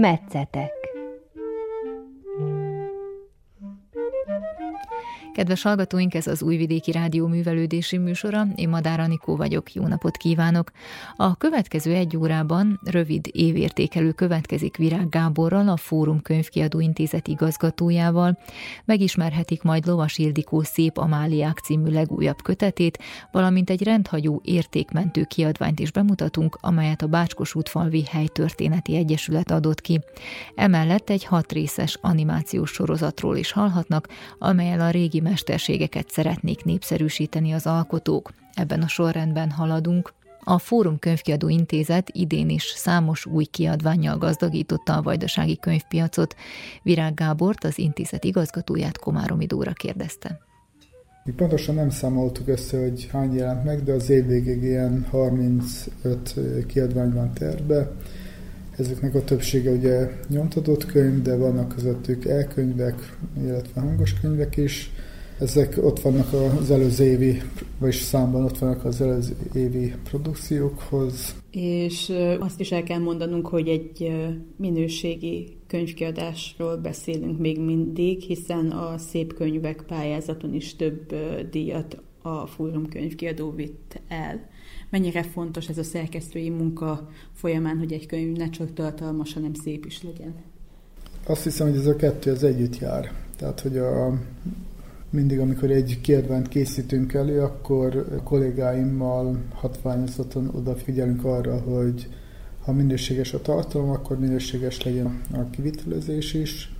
Metszetek Kedves hallgatóink, ez az Újvidéki Rádió művelődési műsora. Én Madár Anikó vagyok, jó napot kívánok! A következő egy órában rövid évértékelő következik Virág Gáborral, a Fórum Könyvkiadó Intézet igazgatójával. Megismerhetik majd Lovas Ildikó Szép Amáliák című legújabb kötetét, valamint egy rendhagyó értékmentő kiadványt is bemutatunk, amelyet a Bácskos útfalvi helytörténeti egyesület adott ki. Emellett egy hat részes animációs sorozatról is hallhatnak, amelyel a régi mesterségeket szeretnék népszerűsíteni az alkotók. Ebben a sorrendben haladunk. A Fórum Könyvkiadó Intézet idén is számos új kiadványjal gazdagította a vajdasági könyvpiacot. Virág Gábort, az intézet igazgatóját Komáromi Dóra kérdezte. Mi pontosan nem számoltuk össze, hogy hány jelent meg, de az év végéig ilyen 35 kiadvány van terve. Ezeknek a többsége ugye nyomtatott könyv, de vannak közöttük elkönyvek, illetve hangos könyvek is. Ezek ott vannak az előző évi, vagyis számban ott vannak az előző évi produkciókhoz. És azt is el kell mondanunk, hogy egy minőségi könyvkiadásról beszélünk még mindig, hiszen a szép könyvek pályázaton is több díjat a Fórum könyvkiadó vitt el. Mennyire fontos ez a szerkesztői munka folyamán, hogy egy könyv ne csak tartalmas, hanem szép is legyen? Azt hiszem, hogy ez a kettő az együtt jár. Tehát, hogy a mindig, amikor egy kiadványt készítünk elő, akkor kollégáimmal hatványozottan odafigyelünk arra, hogy ha minőséges a tartalom, akkor minőséges legyen a kivitelezés is.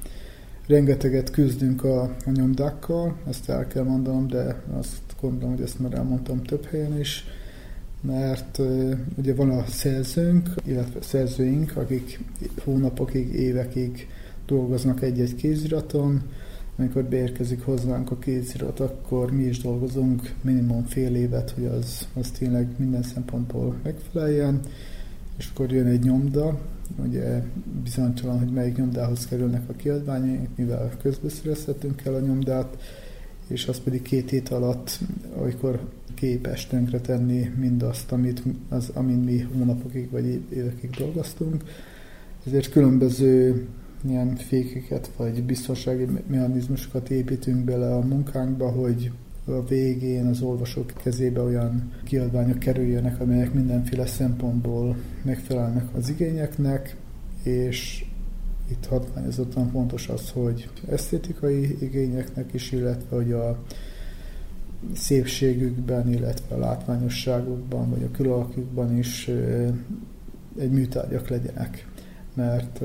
Rengeteget küzdünk a, a nyomdákkal, ezt el kell mondanom, de azt gondolom, hogy ezt már elmondtam több helyen is, mert ugye van a szerzőnk, illetve szerzőink, akik hónapokig, évekig dolgoznak egy-egy kéziraton, amikor beérkezik hozzánk a kézirat, akkor mi is dolgozunk minimum fél évet, hogy az, az tényleg minden szempontból megfeleljen, és akkor jön egy nyomda, ugye bizonytalan, hogy melyik nyomdához kerülnek a kiadványaink, mivel közbeszerezhetünk el a nyomdát, és az pedig két hét alatt, amikor képes tönkre tenni mindazt, amit, az, amin mi hónapokig vagy évekig dolgoztunk. Ezért különböző ilyen fékeket vagy biztonsági mechanizmusokat építünk bele a munkánkba, hogy a végén az olvasók kezébe olyan kiadványok kerüljenek, amelyek mindenféle szempontból megfelelnek az igényeknek, és itt hatványozottan fontos az, hogy esztétikai igényeknek is, illetve hogy a szépségükben, illetve a látványosságukban, vagy a külalakjukban is egy műtárgyak legyenek. Mert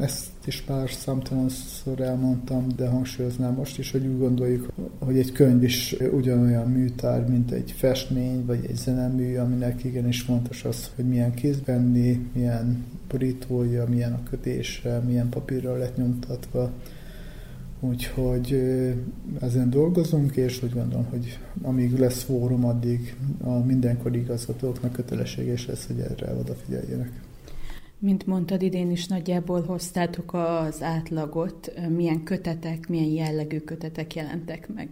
ezt is már számtalanszor elmondtam, de hangsúlyoznám most is, hogy úgy gondoljuk, hogy egy könyv is ugyanolyan műtár, mint egy festmény, vagy egy zenemű, aminek igenis fontos az, hogy milyen kézbenni, milyen borítója, milyen a kötése, milyen papírra lett nyomtatva. Úgyhogy ezen dolgozunk, és úgy gondolom, hogy amíg lesz fórum, addig a mindenkori igazgatóknak kötelességes lesz, hogy erre odafigyeljenek. Mint mondtad, idén is nagyjából hoztátok az átlagot. Milyen kötetek, milyen jellegű kötetek jelentek meg?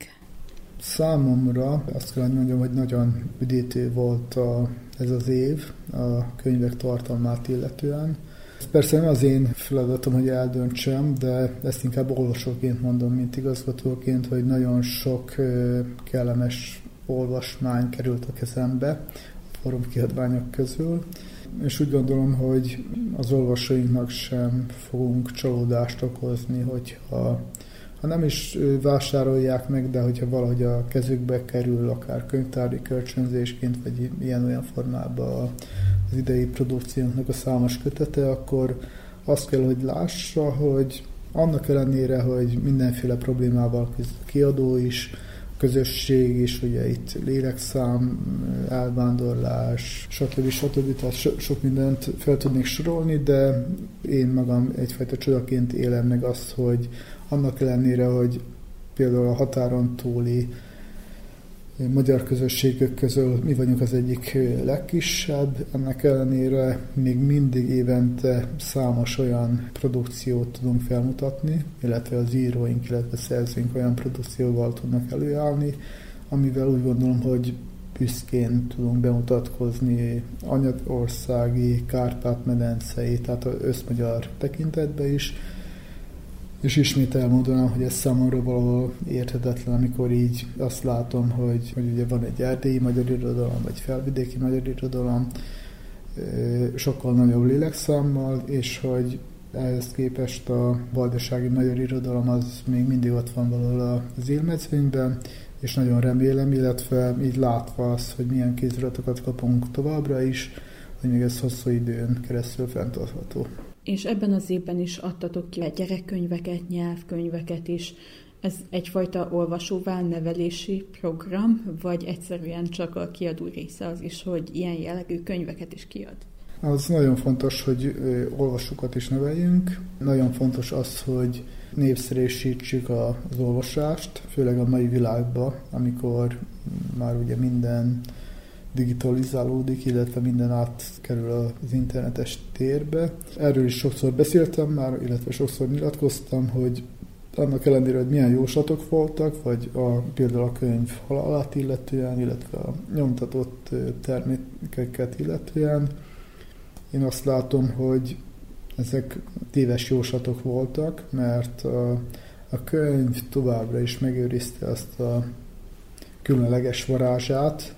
Számomra azt kell mondjam, hogy nagyon üdítő volt a, ez az év a könyvek tartalmát illetően. Ez persze nem az én feladatom, hogy eldöntsem, de ezt inkább olvasóként mondom, mint igazgatóként, hogy nagyon sok kellemes olvasmány került a kezembe a forum kiadványok közül és úgy gondolom, hogy az olvasóinknak sem fogunk csalódást okozni, hogyha ha nem is vásárolják meg, de hogyha valahogy a kezükbe kerül, akár könyvtári kölcsönzésként, vagy ilyen-olyan formában az idei produkciónknak a számos kötete, akkor azt kell, hogy lássa, hogy annak ellenére, hogy mindenféle problémával kiadó is, közösség is, ugye itt lélekszám, elvándorlás, stb. stb. Tehát so, sok mindent fel tudnék sorolni, de én magam egyfajta csodaként élem meg azt, hogy annak ellenére, hogy például a határon túli magyar közösségek közül mi vagyunk az egyik legkisebb, ennek ellenére még mindig évente számos olyan produkciót tudunk felmutatni, illetve az íróink, illetve szerzőink olyan produkcióval tudnak előállni, amivel úgy gondolom, hogy büszkén tudunk bemutatkozni anyagországi, Kárpát-medencei, tehát az összmagyar tekintetbe is. És ismét elmondanám, hogy ez számomra valahol érthetetlen, amikor így azt látom, hogy, hogy ugye van egy erdélyi magyar irodalom, vagy felvidéki magyar irodalom, sokkal nagyobb lélekszámmal, és hogy ehhez képest a vajdasági magyar irodalom az még mindig ott van valahol az élmezőnyben, és nagyon remélem, illetve így látva azt, hogy milyen kéziratokat kapunk továbbra is, hogy még ez hosszú időn keresztül fenntartható. És ebben az évben is adtatok ki gyerekkönyveket, nyelvkönyveket is. Ez egyfajta olvasóvá nevelési program, vagy egyszerűen csak a kiadó része az is, hogy ilyen jellegű könyveket is kiad? Az nagyon fontos, hogy olvasókat is neveljünk. Nagyon fontos az, hogy népszerűsítsük az olvasást, főleg a mai világban, amikor már ugye minden digitalizálódik, illetve minden átkerül az internetes térbe. Erről is sokszor beszéltem már, illetve sokszor nyilatkoztam, hogy annak ellenére, hogy milyen jóslatok voltak, vagy a, például a könyv halálát illetően, illetve a nyomtatott termékeket illetően, én azt látom, hogy ezek téves jóslatok voltak, mert a, a könyv továbbra is megőrizte azt a különleges varázsát,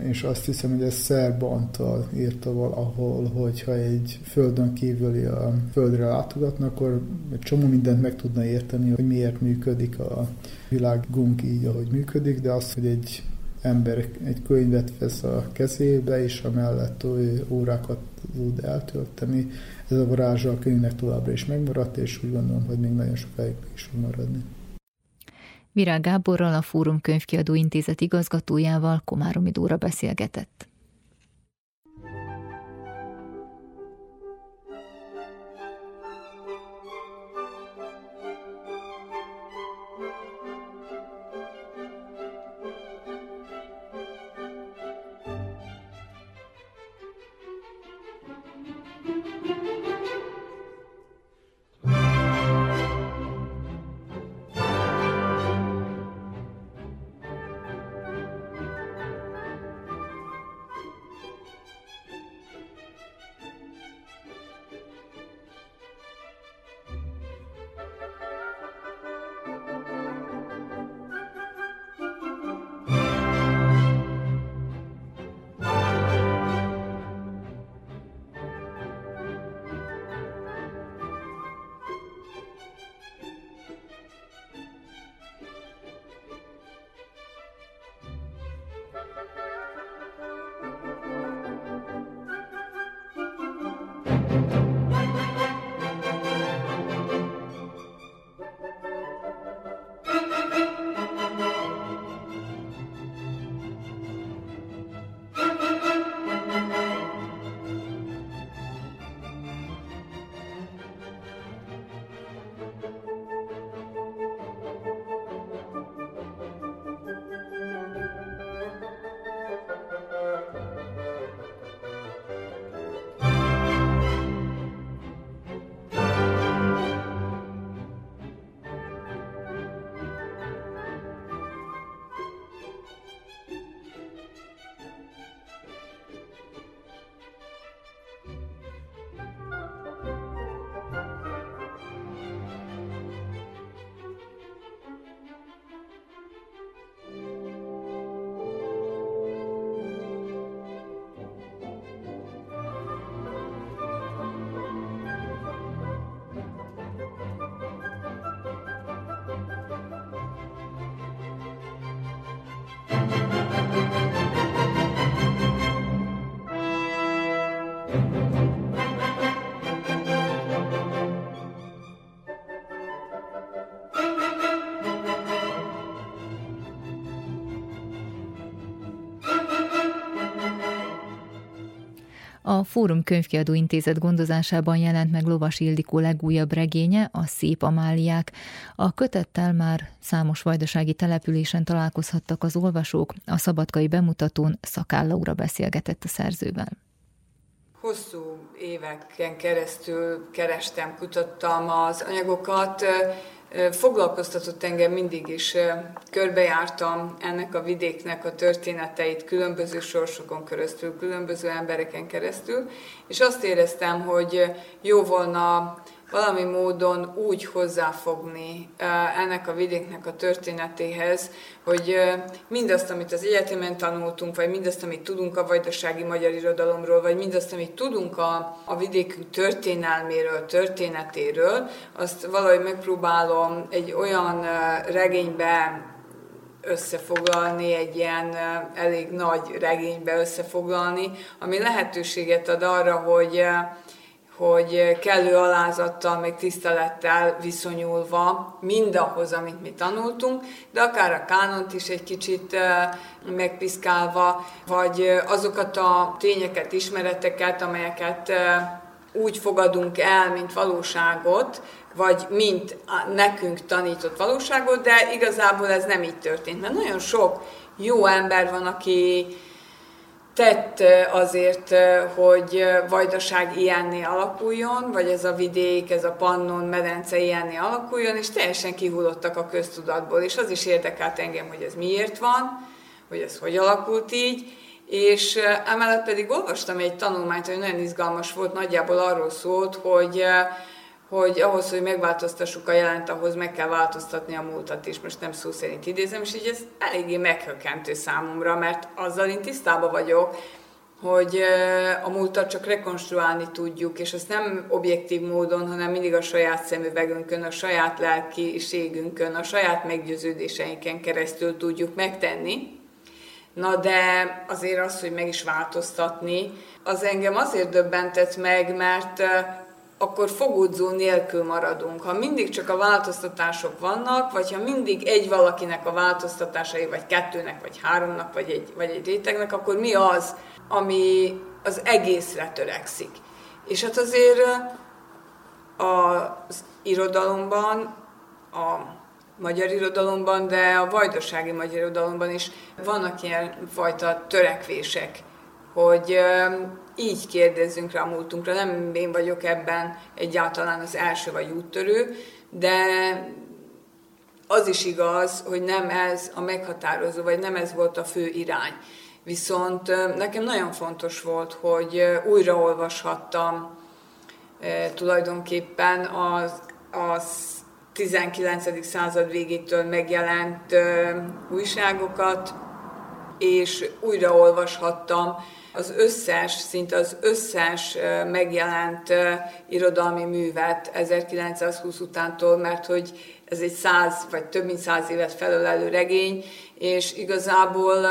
és azt hiszem, hogy ez Szerb Antal írta valahol, hogyha egy földön kívüli a földre látogatna, akkor egy csomó mindent meg tudna érteni, hogy miért működik a világunk így, ahogy működik, de az, hogy egy ember egy könyvet vesz a kezébe, és amellett órákat tud eltölteni. Ez a varázsa a könyvnek továbbra is megmaradt, és úgy gondolom, hogy még nagyon sokáig is fog maradni. Virág Gáborral, a Fórum Könyvkiadó Intézet igazgatójával Komáromi Dóra beszélgetett. A Fórum Könyvkiadó Intézet gondozásában jelent meg Lovas Ildikó legújabb regénye, a Szép Amáliák. A kötettel már számos vajdasági településen találkozhattak az olvasók, a szabadkai bemutatón Szakál Laura beszélgetett a szerzővel. Hosszú éveken keresztül kerestem, kutattam az anyagokat, foglalkoztatott engem mindig is. Körbejártam ennek a vidéknek a történeteit különböző sorsokon keresztül, különböző embereken keresztül, és azt éreztem, hogy jó volna valami módon úgy hozzáfogni ennek a vidéknek a történetéhez, hogy mindazt, amit az egyetemen tanultunk, vagy mindazt, amit tudunk a vajdasági magyar irodalomról, vagy mindazt, amit tudunk a, a vidékünk történelméről, történetéről, azt valahogy megpróbálom egy olyan regénybe összefoglalni, egy ilyen elég nagy regénybe összefoglalni, ami lehetőséget ad arra, hogy hogy kellő alázattal, meg tisztelettel viszonyulva mindahhoz, amit mi tanultunk, de akár a kánont is egy kicsit megpiszkálva, vagy azokat a tényeket, ismereteket, amelyeket úgy fogadunk el, mint valóságot, vagy mint nekünk tanított valóságot, de igazából ez nem így történt. Mert nagyon sok jó ember van, aki tett azért, hogy Vajdaság ilyenné alakuljon, vagy ez a vidék, ez a Pannon medence ilyenné alakuljon, és teljesen kihullottak a köztudatból, és az is érdekelt engem, hogy ez miért van, hogy ez hogy alakult így, és emellett pedig olvastam egy tanulmányt, hogy nagyon izgalmas volt, nagyjából arról szólt, hogy hogy ahhoz, hogy megváltoztassuk a jelent, ahhoz meg kell változtatni a múltat is. Most nem szó szerint idézem, és így ez eléggé meghökkentő számomra, mert azzal én tisztában vagyok, hogy a múltat csak rekonstruálni tudjuk, és azt nem objektív módon, hanem mindig a saját szemüvegünkön, a saját lelkiségünkön, a saját meggyőződéseinken keresztül tudjuk megtenni. Na de azért az, hogy meg is változtatni, az engem azért döbbentett meg, mert akkor fogódzó nélkül maradunk. Ha mindig csak a változtatások vannak, vagy ha mindig egy valakinek a változtatásai, vagy kettőnek, vagy háromnak, vagy egy, vagy egy rétegnek, akkor mi az, ami az egészre törekszik. És hát azért az irodalomban, a magyar irodalomban, de a vajdasági magyar irodalomban is vannak ilyen fajta törekvések, hogy így kérdezzünk rá a múltunkra. Nem én vagyok ebben egyáltalán az első vagy úttörő, de az is igaz, hogy nem ez a meghatározó, vagy nem ez volt a fő irány. Viszont nekem nagyon fontos volt, hogy újraolvashattam tulajdonképpen az, az 19. század végétől megjelent újságokat, és újraolvashattam az összes, szinte az összes megjelent irodalmi művet 1920 utántól, mert hogy ez egy száz vagy több mint száz évet felölelő regény, és igazából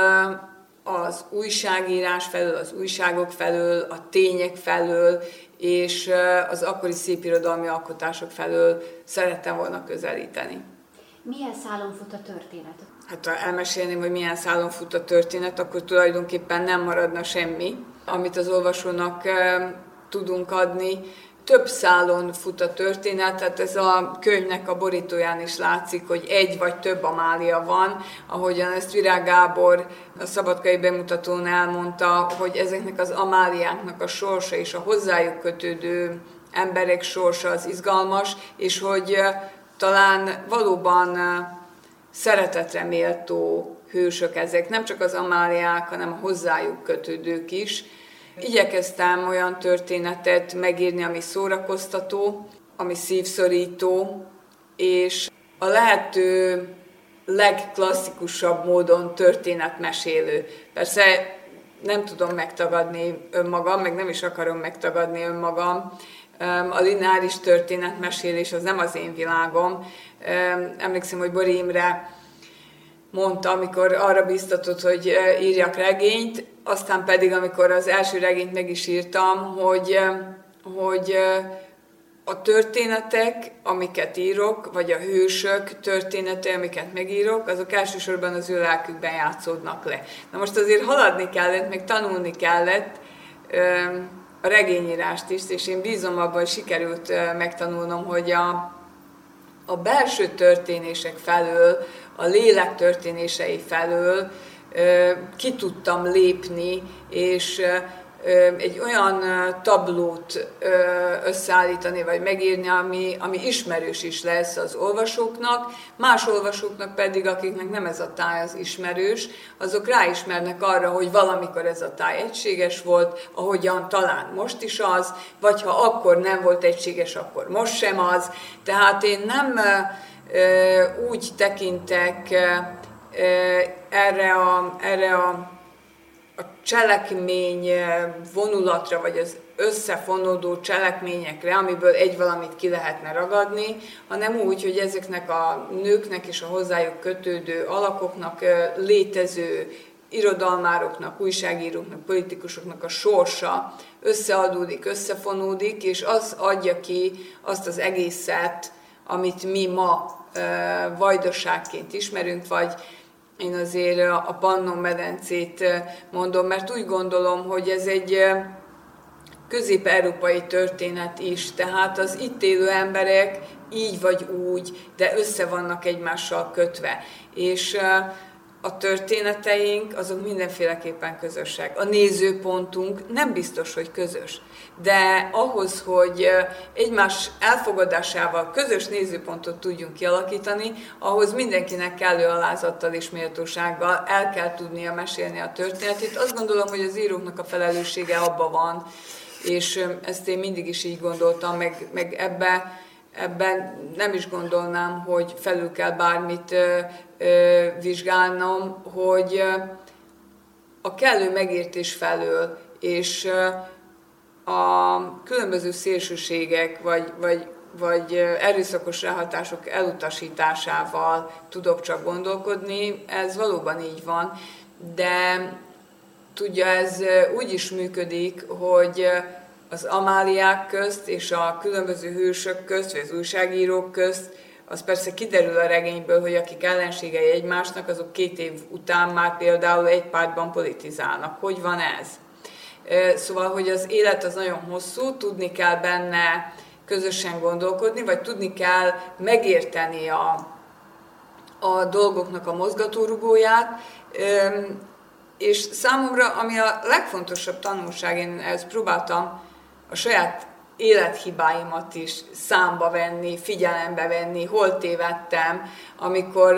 az újságírás felől, az újságok felől, a tények felől, és az akkori szépirodalmi alkotások felől szerettem volna közelíteni. Milyen szálon fut a történet? Hát ha elmesélném, hogy milyen szálon fut a történet, akkor tulajdonképpen nem maradna semmi, amit az olvasónak tudunk adni. Több szálon fut a történet, tehát ez a könyvnek a borítóján is látszik, hogy egy vagy több Amália van, ahogyan ezt Virág Gábor a szabadkai bemutatón elmondta, hogy ezeknek az Amáliáknak a sorsa és a hozzájuk kötődő emberek sorsa az izgalmas, és hogy talán valóban szeretetre méltó hősök ezek, nem csak az amáliák, hanem a hozzájuk kötődők is. Igyekeztem olyan történetet megírni, ami szórakoztató, ami szívszorító, és a lehető legklasszikusabb módon történetmesélő. Persze nem tudom megtagadni önmagam, meg nem is akarom megtagadni önmagam. A lineáris történetmesélés az nem az én világom, Emlékszem, hogy Bori Imre mondta, amikor arra biztatott, hogy írjak regényt, aztán pedig, amikor az első regényt meg is írtam, hogy, hogy a történetek, amiket írok, vagy a hősök története, amiket megírok, azok elsősorban az ő lelkükben játszódnak le. Na most azért haladni kellett, meg tanulni kellett a regényírást is, és én bízom abban, hogy sikerült megtanulnom, hogy a, a belső történések felől, a lélek történései felől ki tudtam lépni, és egy olyan tablót összeállítani, vagy megírni, ami, ami ismerős is lesz az olvasóknak, más olvasóknak pedig, akiknek nem ez a táj az ismerős, azok ráismernek arra, hogy valamikor ez a táj egységes volt, ahogyan talán most is az, vagy ha akkor nem volt egységes, akkor most sem az. Tehát én nem úgy tekintek erre a, erre a cselekmény vonulatra, vagy az összefonódó cselekményekre, amiből egy valamit ki lehetne ragadni, hanem úgy, hogy ezeknek a nőknek és a hozzájuk kötődő alakoknak létező irodalmároknak, újságíróknak, politikusoknak a sorsa összeadódik, összefonódik, és az adja ki azt az egészet, amit mi ma vajdaságként ismerünk, vagy én azért a Pannon medencét mondom, mert úgy gondolom, hogy ez egy közép-európai történet is, tehát az itt élő emberek így vagy úgy, de össze vannak egymással kötve. És a történeteink azok mindenféleképpen közösek. A nézőpontunk nem biztos, hogy közös, de ahhoz, hogy egymás elfogadásával közös nézőpontot tudjunk kialakítani, ahhoz mindenkinek kellő alázattal és méltósággal el kell tudnia mesélni a történetét. Azt gondolom, hogy az íróknak a felelőssége abban van, és ezt én mindig is így gondoltam, meg, meg ebbe ebben nem is gondolnám, hogy felül kell bármit vizsgálnom, hogy a kellő megértés felől és a különböző szélsőségek vagy, vagy, vagy erőszakos ráhatások elutasításával tudok csak gondolkodni, ez valóban így van, de tudja, ez úgy is működik, hogy az Amáliák közt és a különböző hősök közt, vagy az újságírók közt, az persze kiderül a regényből, hogy akik ellenségei egymásnak, azok két év után már például egy pártban politizálnak. Hogy van ez? Szóval, hogy az élet az nagyon hosszú, tudni kell benne közösen gondolkodni, vagy tudni kell megérteni a, a dolgoknak a mozgatórugóját, és számomra, ami a legfontosabb tanulság, én ezt próbáltam a saját élethibáimat is számba venni, figyelembe venni, hol tévedtem, amikor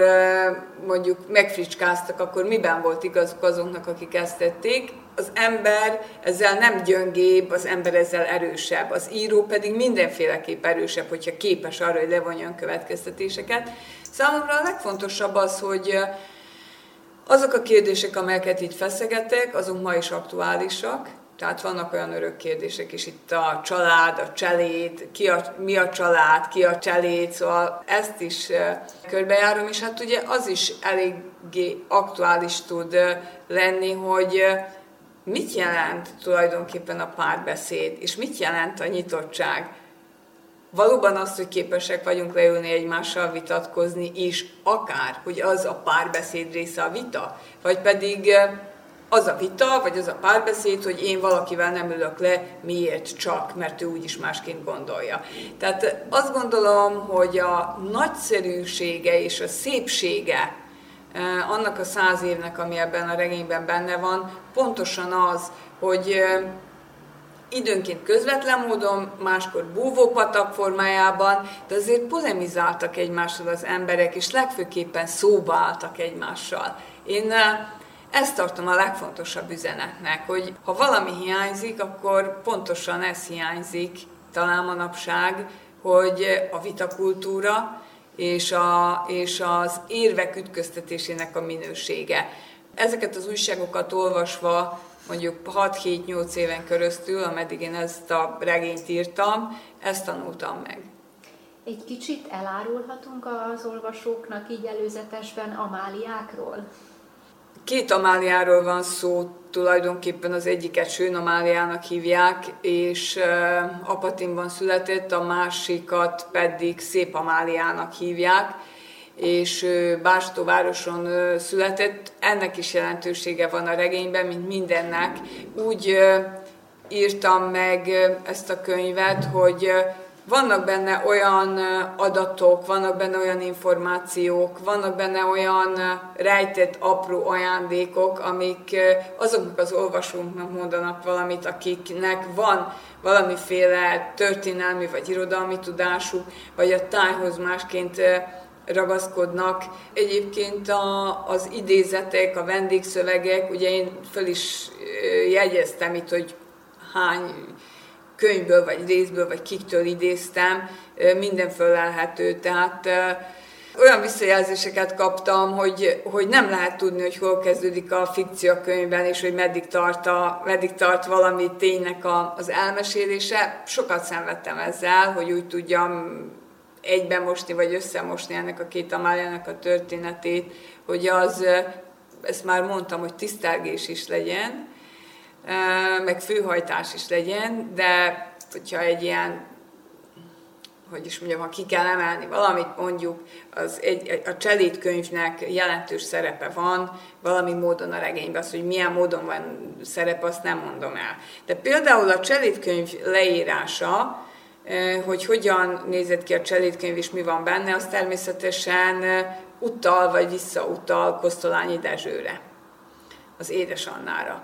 mondjuk megfricskáztak, akkor miben volt igazuk azoknak, akik ezt tették. Az ember ezzel nem gyöngébb, az ember ezzel erősebb, az író pedig mindenféleképp erősebb, hogyha képes arra, hogy levonjon következtetéseket. Számomra a legfontosabb az, hogy azok a kérdések, amelyeket itt feszegetek, azok ma is aktuálisak, tehát vannak olyan örök kérdések is itt a család, a cseléd, ki a, mi a család, ki a cseléd, szóval ezt is körbejárom, és hát ugye az is eléggé aktuális tud lenni, hogy mit jelent tulajdonképpen a párbeszéd, és mit jelent a nyitottság. Valóban azt, hogy képesek vagyunk leülni egymással vitatkozni is, akár, hogy az a párbeszéd része a vita, vagy pedig az a vita, vagy az a párbeszéd, hogy én valakivel nem ülök le, miért csak, mert ő úgyis másként gondolja. Tehát azt gondolom, hogy a nagyszerűsége és a szépsége eh, annak a száz évnek, ami ebben a regényben benne van, pontosan az, hogy eh, időnként közvetlen módon, máskor búvópatak formájában, de azért polemizáltak egymással az emberek, és legfőképpen szóba álltak egymással. Én eh, ezt tartom a legfontosabb üzenetnek, hogy ha valami hiányzik, akkor pontosan ez hiányzik talán manapság, hogy a vitakultúra és, a, és az érvek ütköztetésének a minősége. Ezeket az újságokat olvasva mondjuk 6-7-8 éven keresztül, ameddig én ezt a regényt írtam, ezt tanultam meg. Egy kicsit elárulhatunk az olvasóknak így előzetesben Amáliákról? Két Amáliáról van szó, tulajdonképpen az egyiket Sőn Amáliának hívják, és Apatinban született, a másikat pedig Szép Amáliának hívják, és Bástóvároson született. Ennek is jelentősége van a regényben, mint mindennek. Úgy írtam meg ezt a könyvet, hogy vannak benne olyan adatok, vannak benne olyan információk, vannak benne olyan rejtett apró ajándékok, amik azoknak az olvasóknak mondanak valamit, akiknek van valamiféle történelmi vagy irodalmi tudásuk, vagy a tájhoz másként ragaszkodnak. Egyébként a, az idézetek, a vendégszövegek, ugye én föl is jegyeztem itt, hogy hány könyvből, vagy részből, vagy kiktől idéztem, minden fölelhető. Tehát olyan visszajelzéseket kaptam, hogy, hogy nem lehet tudni, hogy hol kezdődik a fikció könyvben, és hogy meddig tart, a, meddig tart valami ténynek a, az elmesélése. Sokat szenvedtem ezzel, hogy úgy tudjam egyben mosni, vagy összemosni ennek a két Amáliának a történetét, hogy az, ezt már mondtam, hogy tisztelgés is legyen, meg főhajtás is legyen, de hogyha egy ilyen hogy is mondjam, ha ki kell emelni valamit, mondjuk az egy, a cselédkönyvnek jelentős szerepe van valami módon a regényben, az, hogy milyen módon van szerepe, azt nem mondom el. De például a cselédkönyv leírása, hogy hogyan nézett ki a cselédkönyv és mi van benne, az természetesen utal vagy visszautal Kosztolányi Dezsőre, az édesannára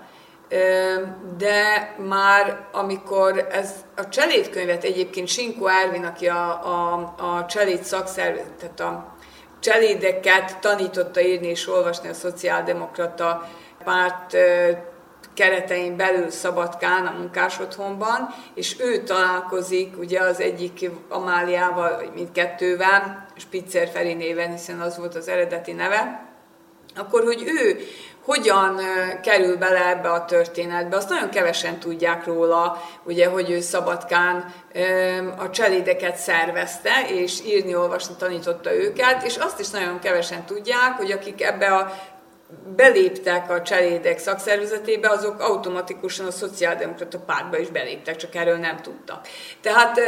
de már amikor ez a cselédkönyvet egyébként Sinkó Ervin, aki a, a, a cseléd szakszervezet, tehát a cselédeket tanította írni és olvasni a szociáldemokrata párt keretein belül Szabadkán, a munkásotthonban, és ő találkozik ugye az egyik Amáliával, vagy mindkettővel, Spitzer Feri néven, hiszen az volt az eredeti neve, akkor hogy ő hogyan kerül bele ebbe a történetbe. Azt nagyon kevesen tudják róla, ugye, hogy ő Szabadkán a cselédeket szervezte, és írni, olvasni tanította őket, és azt is nagyon kevesen tudják, hogy akik ebbe a beléptek a cselédek szakszervezetébe, azok automatikusan a szociáldemokrata pártba is beléptek, csak erről nem tudtak. Tehát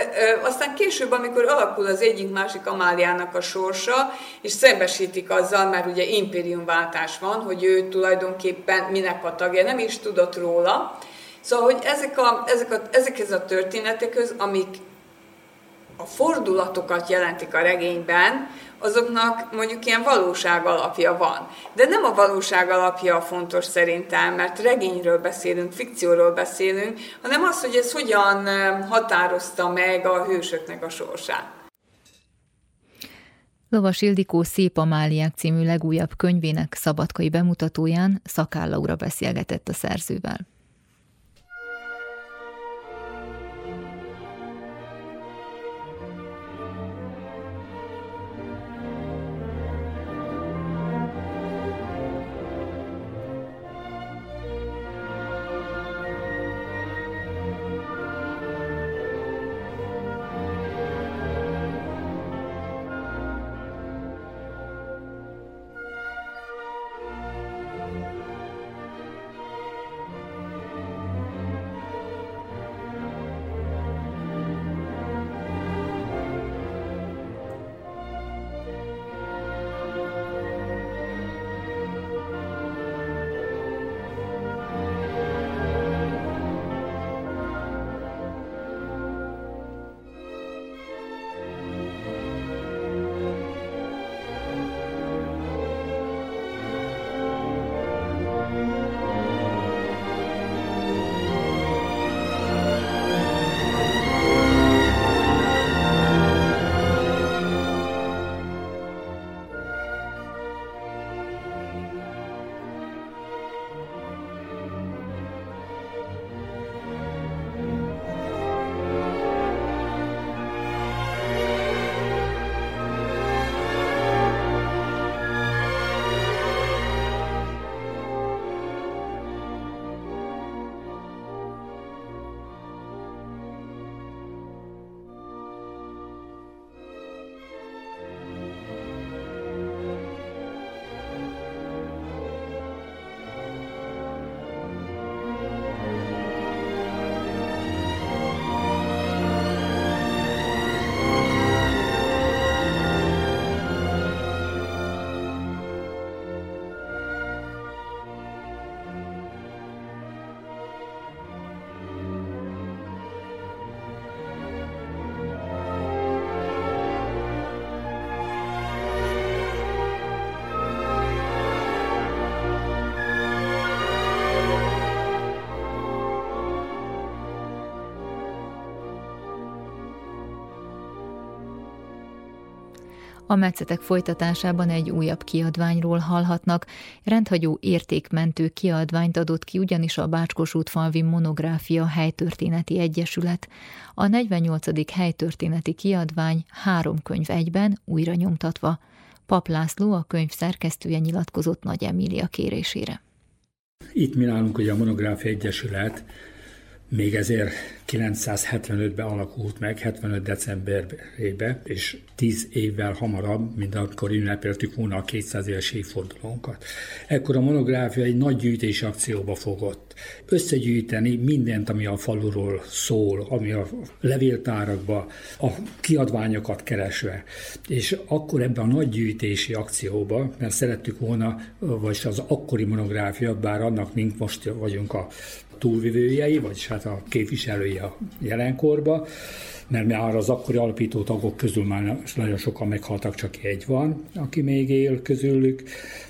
aztán később, amikor alakul az egyik másik Amáliának a sorsa, és szembesítik azzal, mert ugye impériumváltás van, hogy ő tulajdonképpen minek a tagja, nem is tudott róla. Szóval, hogy ezek a, ezek a, ezekhez a történetekhez, amik a fordulatokat jelentik a regényben, azoknak mondjuk ilyen valóság alapja van. De nem a valóság alapja a fontos szerintem, mert regényről beszélünk, fikcióról beszélünk, hanem az, hogy ez hogyan határozta meg a hősöknek a sorsát. Lovas Ildikó Szép Amáliák című legújabb könyvének szabadkai bemutatóján Szakállaura beszélgetett a szerzővel. A metszetek folytatásában egy újabb kiadványról hallhatnak. Rendhagyó értékmentő kiadványt adott ki ugyanis a Bácskos útfalvi monográfia helytörténeti egyesület. A 48. helytörténeti kiadvány három könyv egyben újra nyomtatva. Pap László, a könyv szerkesztője nyilatkozott Nagy Emília kérésére. Itt mi nálunk ugye a Monográfia Egyesület még ezért 975-ben alakult meg, 75 decemberében, és 10 évvel hamarabb, mint akkor ünnepeltük volna a 200 éves évfordulónkat. Ekkor a monográfia egy nagy gyűjtési akcióba fogott. Összegyűjteni mindent, ami a faluról szól, ami a levéltárakba, a kiadványokat keresve. És akkor ebben a nagy gyűjtési akcióba, mert szerettük volna, vagy az akkori monográfia, bár annak mink most vagyunk a túlvivőjei, vagyis hát a képviselői a jelenkorba, mert már az akkori alapító tagok közül már nagyon sokan meghaltak, csak egy van, aki még él közülük.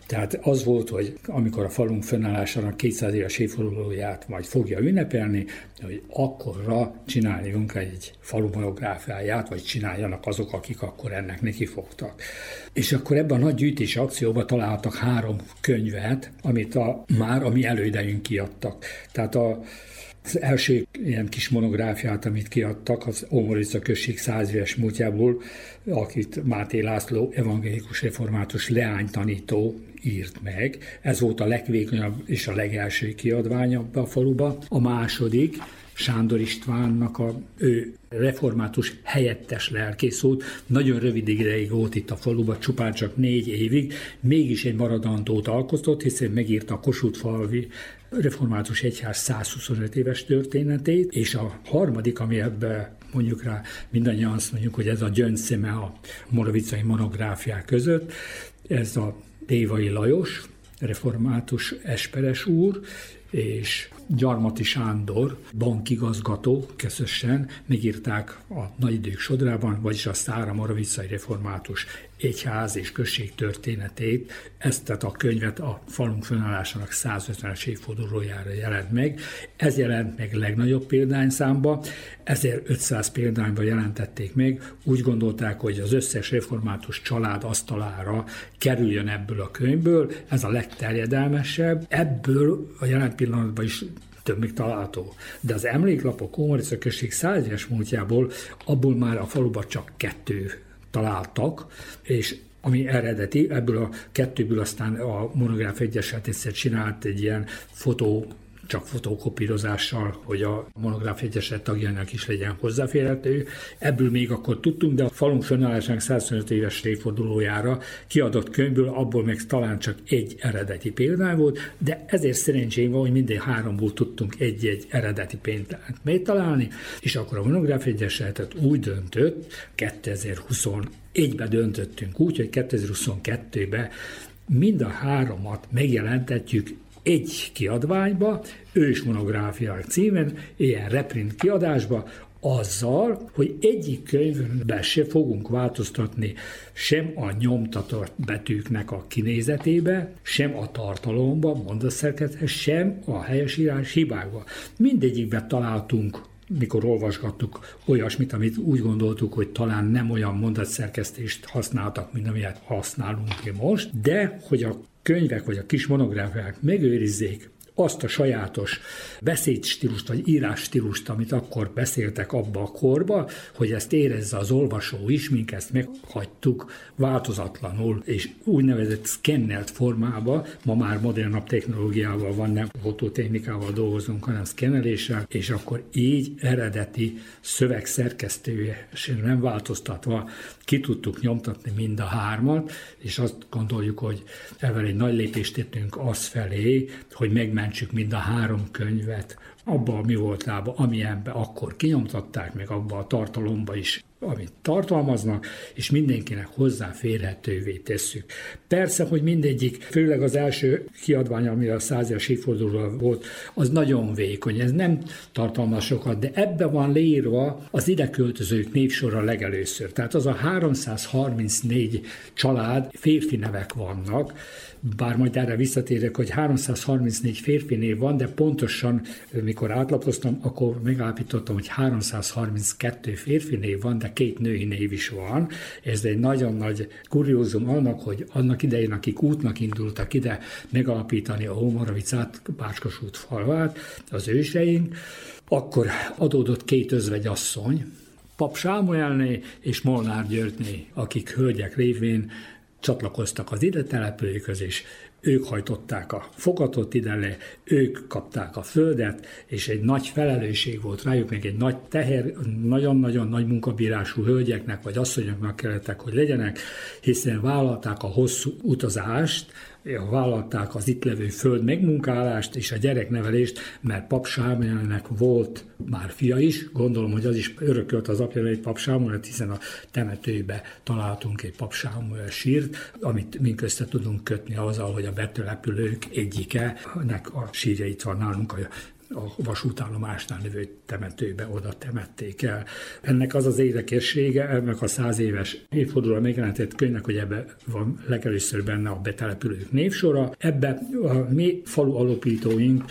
Tehát az volt, hogy amikor a falunk fennállásának 200 éves évfordulóját majd fogja ünnepelni, hogy akkorra csináljunk egy falu monográfiáját, vagy csináljanak azok, akik akkor ennek neki fogtak. És akkor ebben a nagy gyűjtési akcióban találtak három könyvet, amit a, már a mi elődeink kiadtak. Tehát a az első ilyen kis monográfiát, amit kiadtak, az Ómorica község száz éves múltjából, akit Máté László evangélikus református leánytanító írt meg. Ez volt a legvékonyabb és a legelső kiadványa a faluba. A második, Sándor Istvánnak a ő református helyettes lelkész nagyon rövid ideig volt itt a faluban, csupán csak négy évig, mégis egy maradandót alkotott, hiszen megírta a Kossuth falvi református egyház 125 éves történetét, és a harmadik, ami ebbe mondjuk rá mindannyian azt mondjuk, hogy ez a gyöngyszeme a moravicai monográfiák között, ez a Dévai Lajos, református esperes úr, és Gyarmati Sándor, bankigazgató közösen megírták a nagy idők sodrában, vagyis a Szára Moravicai Református egyház és község történetét, ezt tehát a könyvet a falunk fönállásának 150-es évfordulójára jelent meg. Ez jelent meg legnagyobb példányszámba, 1500 példányban jelentették meg. Úgy gondolták, hogy az összes református család asztalára kerüljön ebből a könyvből, ez a legterjedelmesebb. Ebből a jelent pillanatban is több még található. De az emléklapok Komarica község százes múltjából abból már a faluban csak kettő találtak, és ami eredeti, ebből a kettőből aztán a monográf egyeset egyszer csinált egy ilyen fotó csak fotokopírozással, hogy a monográf egyeset tagjának is legyen hozzáférhető. Ebből még akkor tudtunk, de a falunk fönnállásának 125 éves évfordulójára kiadott könyvből abból meg talán csak egy eredeti példány volt, de ezért szerencsém van, hogy minden háromból tudtunk egy-egy eredeti példányt megtalálni, és akkor a monográf egyesetet úgy döntött, 2021-ben döntöttünk úgy, hogy 2022-ben mind a háromat megjelentetjük egy kiadványba, ős monográfiák címen, ilyen reprint kiadásba, azzal, hogy egyik könyvben se fogunk változtatni sem a nyomtatott betűknek a kinézetébe, sem a tartalomba, mondatszerkezethez, sem a helyesírás hibákba. Mindegyikben találtunk mikor olvasgattuk olyasmit, amit úgy gondoltuk, hogy talán nem olyan mondatszerkesztést használtak, mint amilyet használunk mi most, de hogy a könyvek vagy a kis monográfiák megőrizzék azt a sajátos beszédstílust vagy írásstílust, amit akkor beszéltek abba a korba, hogy ezt érezze az olvasó is, mink ezt meghagytuk változatlanul, és úgynevezett szkennelt formába, ma már modernabb technológiával van, nem fototechnikával dolgozunk, hanem szkenneléssel, és akkor így eredeti szövegszerkesztősen nem változtatva ki tudtuk nyomtatni mind a hármat, és azt gondoljuk, hogy ezzel egy nagy lépést tettünk az felé, hogy megmentsük mind a három könyvet abba mi voltába, amilyenbe akkor kinyomtatták, meg abba a tartalomba is amit tartalmaznak, és mindenkinek hozzáférhetővé tesszük. Persze, hogy mindegyik, főleg az első kiadvány, ami a százas évforduló volt, az nagyon vékony, ez nem tartalmaz sokat, de ebbe van leírva az ide költözők névsora legelőször. Tehát az a 334 család, férfi nevek vannak, bár majd erre visszatérek, hogy 334 férfi név van, de pontosan, mikor átlapoztam, akkor megállapítottam, hogy 332 férfi név van, de két női név is van. Ez egy nagyon nagy kuriózum annak, hogy annak idején, akik útnak indultak ide megalapítani a Homoravicát, Bácskos falvát, az őseink, akkor adódott két özvegyasszony, Pap Sámuelné és Molnár Györgyné, akik hölgyek révén csatlakoztak az ide települőkhöz, és ők hajtották a fogatot ide le, ők kapták a földet, és egy nagy felelősség volt rájuk, még egy nagy teher, nagyon-nagyon nagy munkabírású hölgyeknek vagy asszonyoknak kellettek, hogy legyenek, hiszen vállalták a hosszú utazást, vállalták az itt levő föld megmunkálást és a gyereknevelést, mert Pap Sámuelnek volt már fia is, gondolom, hogy az is örökölt az apja egy Pap Sámuel, hiszen a temetőbe találtunk egy Pap sírt, amit mink össze tudunk kötni azzal, hogy a betelepülők egyike, nek a sírja itt van nálunk a a vasútállomásnál lévő temetőbe oda temették el. Ennek az az érdekessége, ennek a száz éves évfordulóra megjelentett könyvnek, hogy ebbe van legelőször benne a betelepülők névsora. Ebbe a mi falu alapítóink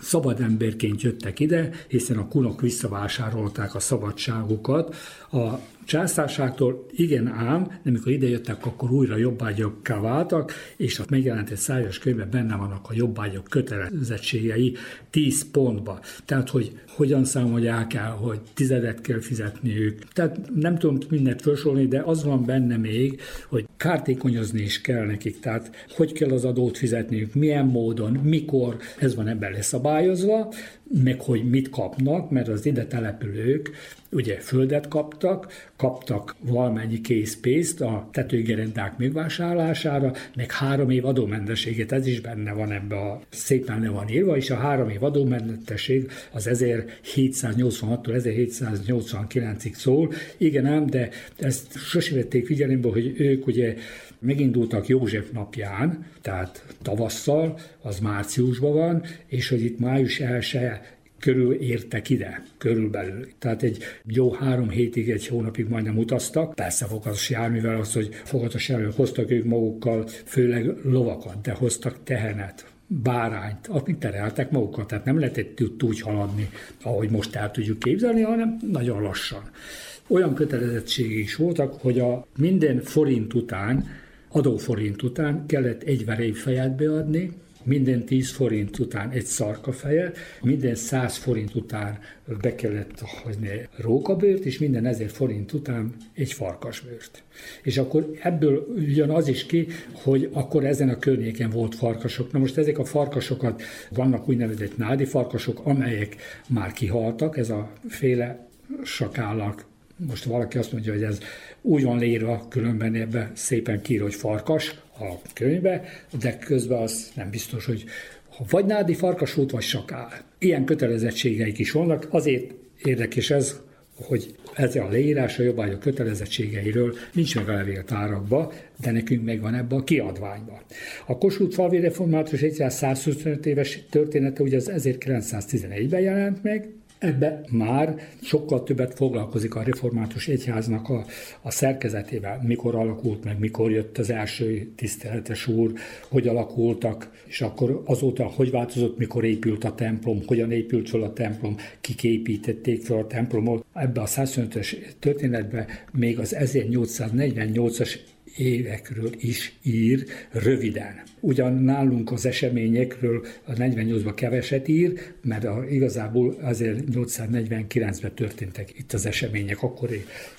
szabad emberként jöttek ide, hiszen a kunok visszavásárolták a szabadságukat. A császárságtól igen ám, de mikor idejöttek, akkor újra jobbágyokká váltak, és a megjelentett szájas könyvben benne vannak a jobbágyok kötelezettségei 10 pontba. Tehát, hogy hogyan számolják el, hogy tizedet kell fizetniük. Tehát nem tudom mindent felsorolni, de az van benne még, hogy kártékonyozni is kell nekik. Tehát hogy kell az adót fizetniük, milyen módon, mikor, ez van ebben leszabályozva, meg hogy mit kapnak, mert az ide települők ugye földet kaptak, kaptak valamennyi készpénzt a tetőgerendák megvásárlására, meg három év adómentességet, ez is benne van ebbe a szépen le van írva, és a három év adómentesség az 1786-tól 1789-ig szól. Igen ám, de ezt sosem vették figyelembe, hogy ők ugye megindultak József napján, tehát tavasszal, az márciusban van, és hogy itt május 1 körül értek ide, körülbelül. Tehát egy jó három hétig, egy hónapig majdnem utaztak. Persze fogatos járművel az, hogy fogatos járművel hoztak ők magukkal, főleg lovakat, de hoztak tehenet, bárányt, amit tereltek magukat, tehát nem lehetett úgy haladni, ahogy most el tudjuk képzelni, hanem nagyon lassan. Olyan kötelezettségek is voltak, hogy a minden forint után, adóforint után kellett egy fejet beadni, minden 10 forint után egy feje, minden 100 forint után be kellett hozni rókabőrt, és minden 1000 forint után egy farkasbőrt. És akkor ebből jön az is ki, hogy akkor ezen a környéken volt farkasok. Na most ezek a farkasokat, vannak úgynevezett nádi farkasok, amelyek már kihaltak, ez a féle sakállak most valaki azt mondja, hogy ez úgy van leírva, különben ebbe szépen kír, hogy farkas a könyvbe, de közben az nem biztos, hogy vagy nádi farkasút, vagy sakál. Ilyen kötelezettségeik is vannak, azért érdekes ez, hogy ez a leírás a jobbágyok kötelezettségeiről nincs meg a levéltárakba, de nekünk megvan ebbe a kiadványba. A Kossuth falvi református 125 éves története ugye az 1911-ben jelent meg, Ebbe már sokkal többet foglalkozik a református egyháznak a, a szerkezetével, mikor alakult meg, mikor jött az első tiszteletes úr, hogy alakultak, és akkor azóta hogy változott, mikor épült a templom, hogyan épült fel a templom, kik építették fel a templomot. Ebbe a 125-ös történetbe még az 1848-as évekről is ír röviden. Ugyan nálunk az eseményekről a 48-ban keveset ír, mert a, igazából azért 849-ben történtek itt az események, akkor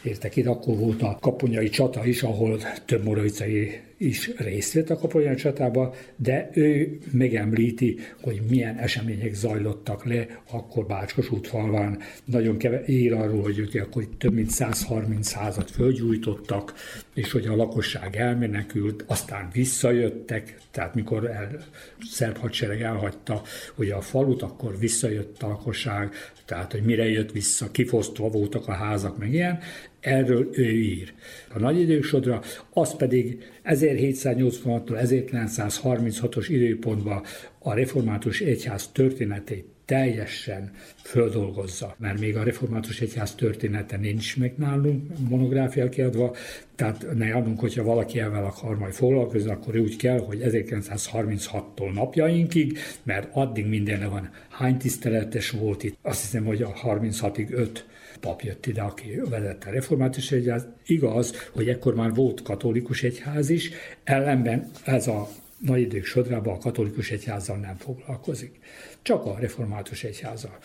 értek itt, akkor volt a kaponyai csata is, ahol több moravicai is részt vett a kaponyai csatába, de ő megemlíti, hogy milyen események zajlottak le akkor Bácskos útfalván. Nagyon keve, ír arról, hogy ők akkor több mint 130 házat fölgyújtottak, és hogy a lakosság elmenekült, aztán visszajöttek, tehát mikor el, szerb hadsereg elhagyta ugye a falut, akkor visszajött a lakosság, tehát hogy mire jött vissza, kifosztva voltak a házak, meg ilyen, erről ő ír. A nagy idősodra, az pedig 1786-tól 1936-os időpontban a református egyház történetét teljesen földolgozza, mert még a református egyház története nincs meg nálunk monográfia kiadva, tehát ne adunk, hogyha valaki ezzel akar majd foglalkozni, akkor úgy kell, hogy 1936-tól napjainkig, mert addig mindenre van. Hány tiszteletes volt itt? Azt hiszem, hogy a 36-ig 5 pap jött ide, aki vezette a református egyház. Igaz, hogy ekkor már volt katolikus egyház is, ellenben ez a nagy idők sodrában a katolikus egyházzal nem foglalkozik, csak a református egyházzal.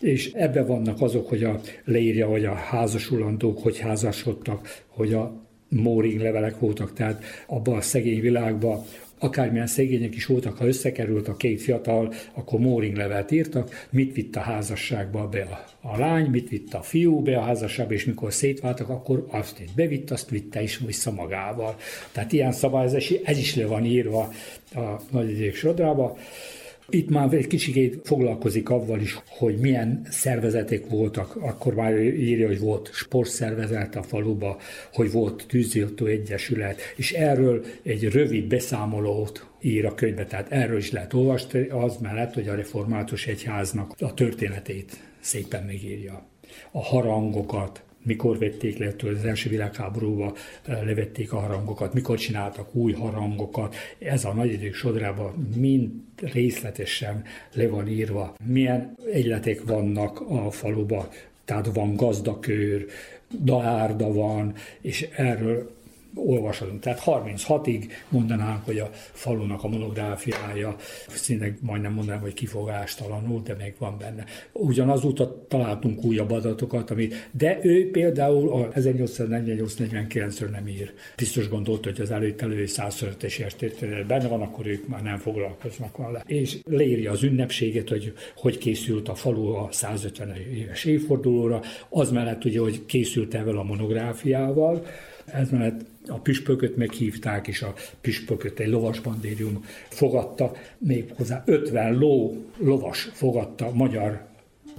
És ebben vannak azok, hogy a, leírja, hogy a házasulandók hogy házasodtak, hogy a móring levelek voltak, tehát abban a szegény világban akármilyen szegények is voltak, ha összekerült a két fiatal, akkor mooring levelet írtak, mit vitt a házasságba be a, a lány, mit vitt a fiú be a házasságba, és mikor szétváltak, akkor azt itt bevitt, azt vitte is vissza magával. Tehát ilyen szabályozás, ez is le van írva a nagy sodrába. Itt már egy kicsit foglalkozik avval is, hogy milyen szervezetek voltak. Akkor már írja, hogy volt sportszervezet a faluba, hogy volt tűziltó egyesület, és erről egy rövid beszámolót ír a könyvbe, tehát erről is lehet olvasni, az mellett, hogy a református egyháznak a történetét szépen megírja. A harangokat, mikor vették le, az első világháborúban levették a harangokat, mikor csináltak új harangokat. Ez a nagy idők sodrában mind részletesen le van írva, milyen egyletek vannak a faluba, tehát van gazdakőr, daárda van, és erről olvashatunk. Tehát 36-ig mondanánk, hogy a falunak a monográfiája, szinte majdnem mondanám, hogy kifogástalanul, de még van benne. Ugyanazóta találtunk újabb adatokat, amit, de ő például a 1848-49-ről nem ír. Biztos gondolt, hogy az előtt elő 105-es értétől benne van, akkor ők már nem foglalkoznak vele. És leírja az ünnepséget, hogy hogy készült a falu a 150 éves évfordulóra, az mellett ugye, hogy készült evel a monográfiával, ez mellett a püspököt meghívták, és a püspököt egy lovasbandérium fogadta, méghozzá 50 ló lovas fogadta magyar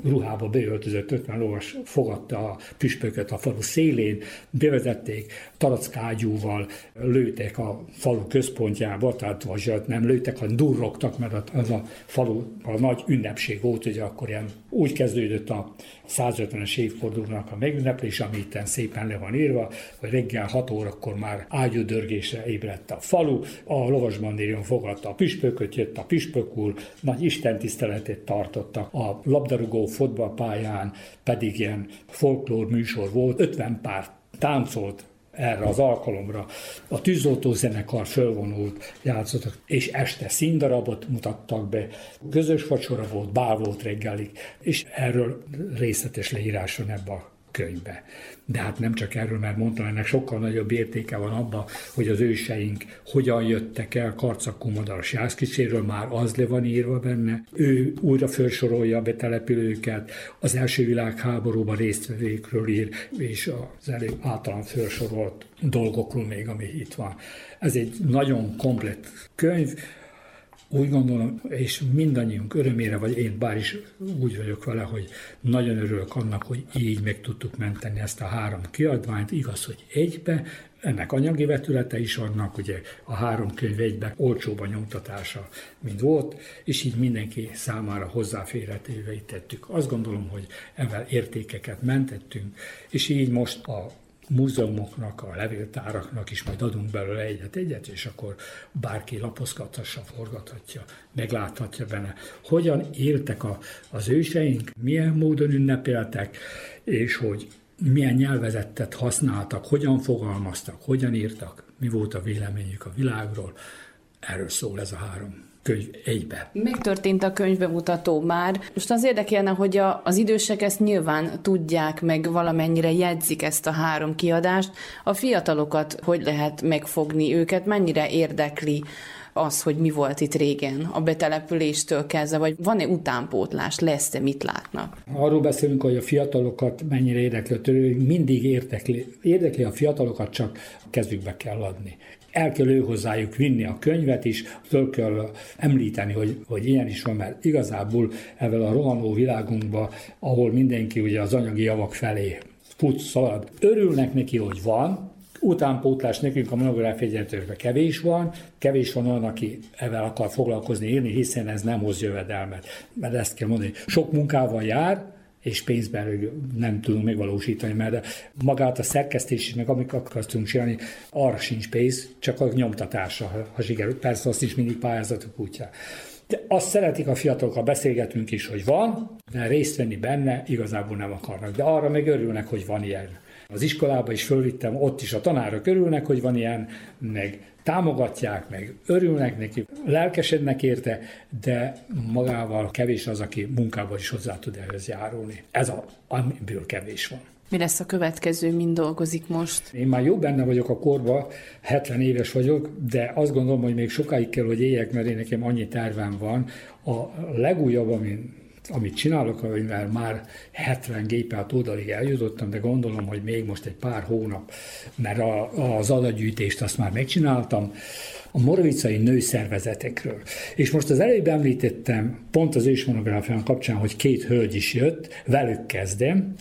ruhába beöltözött 50 lovas fogadta a püspököt a falu szélén, bevezették, tarackágyúval lőtek a falu központjába, tehát vagy nem lőtek, hanem durrogtak, mert az a falu a nagy ünnepség volt, hogy akkor ilyen úgy kezdődött a 150-es évfordulónak a megünneplés, ami itt szépen le van írva, hogy reggel 6 órakor már ágyúdörgésre ébredt a falu, a lovasbandérium fogadta a püspököt, jött a püspök úr, nagy istentiszteletet tartottak, a labdarúgó fotballpályán pedig ilyen folklór műsor volt, 50 pár táncolt erre az alkalomra. A tűzoltó zenekar fölvonult, játszottak, és este színdarabot mutattak be. Közös vacsora volt, bál volt reggelig, és erről részletes leírás van ebbe a könyvbe. De hát nem csak erről, mert mondtam, ennek sokkal nagyobb értéke van abban, hogy az őseink hogyan jöttek el Karcakó Madaras Jászkicséről, már az le van írva benne. Ő újra felsorolja a betelepülőket, az első világháborúban résztvevőkről ír, és az elég általán felsorolt dolgokról még, ami itt van. Ez egy nagyon komplet könyv, úgy gondolom, és mindannyiunk örömére, vagy én bár is úgy vagyok vele, hogy nagyon örülök annak, hogy így meg tudtuk menteni ezt a három kiadványt. Igaz, hogy egybe, ennek anyagi vetülete is annak, ugye a három könyv egybe olcsóbb a nyomtatása, mint volt, és így mindenki számára hozzáférhetővé tettük. Azt gondolom, hogy ezzel értékeket mentettünk, és így most a múzeumoknak, a levéltáraknak is majd adunk belőle egyet-egyet, és akkor bárki lapozgathassa, forgathatja, megláthatja benne, hogyan éltek a, az őseink, milyen módon ünnepeltek, és hogy milyen nyelvezetet használtak, hogyan fogalmaztak, hogyan írtak, mi volt a véleményük a világról. Erről szól ez a három könyv egybe. Megtörtént a könyvbemutató már. Most az érdekelne, hogy a, az idősek ezt nyilván tudják, meg valamennyire jegyzik ezt a három kiadást. A fiatalokat hogy lehet megfogni őket, mennyire érdekli az, hogy mi volt itt régen, a betelepüléstől kezdve, vagy van-e utánpótlás, lesz-e, mit látnak? Arról beszélünk, hogy a fiatalokat mennyire érdekli, mindig érdekli, érdekli a fiatalokat, csak kezükbe kell adni el kell ő hozzájuk vinni a könyvet is, föl kell említeni, hogy, hogy ilyen is van, mert igazából ezzel a rohanó világunkban, ahol mindenki ugye az anyagi javak felé fut, szalad, örülnek neki, hogy van, utánpótlás nekünk a monográfia egyenletőrben kevés van, kevés van olyan, aki ezzel akar foglalkozni, írni, hiszen ez nem hoz jövedelmet. Mert ezt kell mondani, sok munkával jár, és pénzben nem tudunk megvalósítani, mert magát a szerkesztés is, meg amit akartunk csinálni, arra sincs pénz, csak a nyomtatásra, ha sikerül. Persze azt is mindig pályázatok útja. De azt szeretik a fiatalok, ha beszélgetünk is, hogy van, de részt venni benne igazából nem akarnak. De arra meg örülnek, hogy van ilyen. Az iskolába is fölvittem, ott is a tanárok örülnek, hogy van ilyen, meg támogatják, meg örülnek neki, lelkesednek érte, de magával kevés az, aki munkával is hozzá tud ehhez járulni. Ez a, amiből kevés van. Mi lesz a következő, mind dolgozik most? Én már jó benne vagyok a korba, 70 éves vagyok, de azt gondolom, hogy még sokáig kell, hogy éljek, mert én nekem annyi tervem van. A legújabb, amin amit csinálok, amivel már 70 gépelt odalig eljutottam, de gondolom, hogy még most egy pár hónap, mert a, az adagyűjtést azt már megcsináltam, a moravicai nőszervezetekről. És most az előbb említettem, pont az ősmonográfián kapcsán, hogy két hölgy is jött, velük kezdem.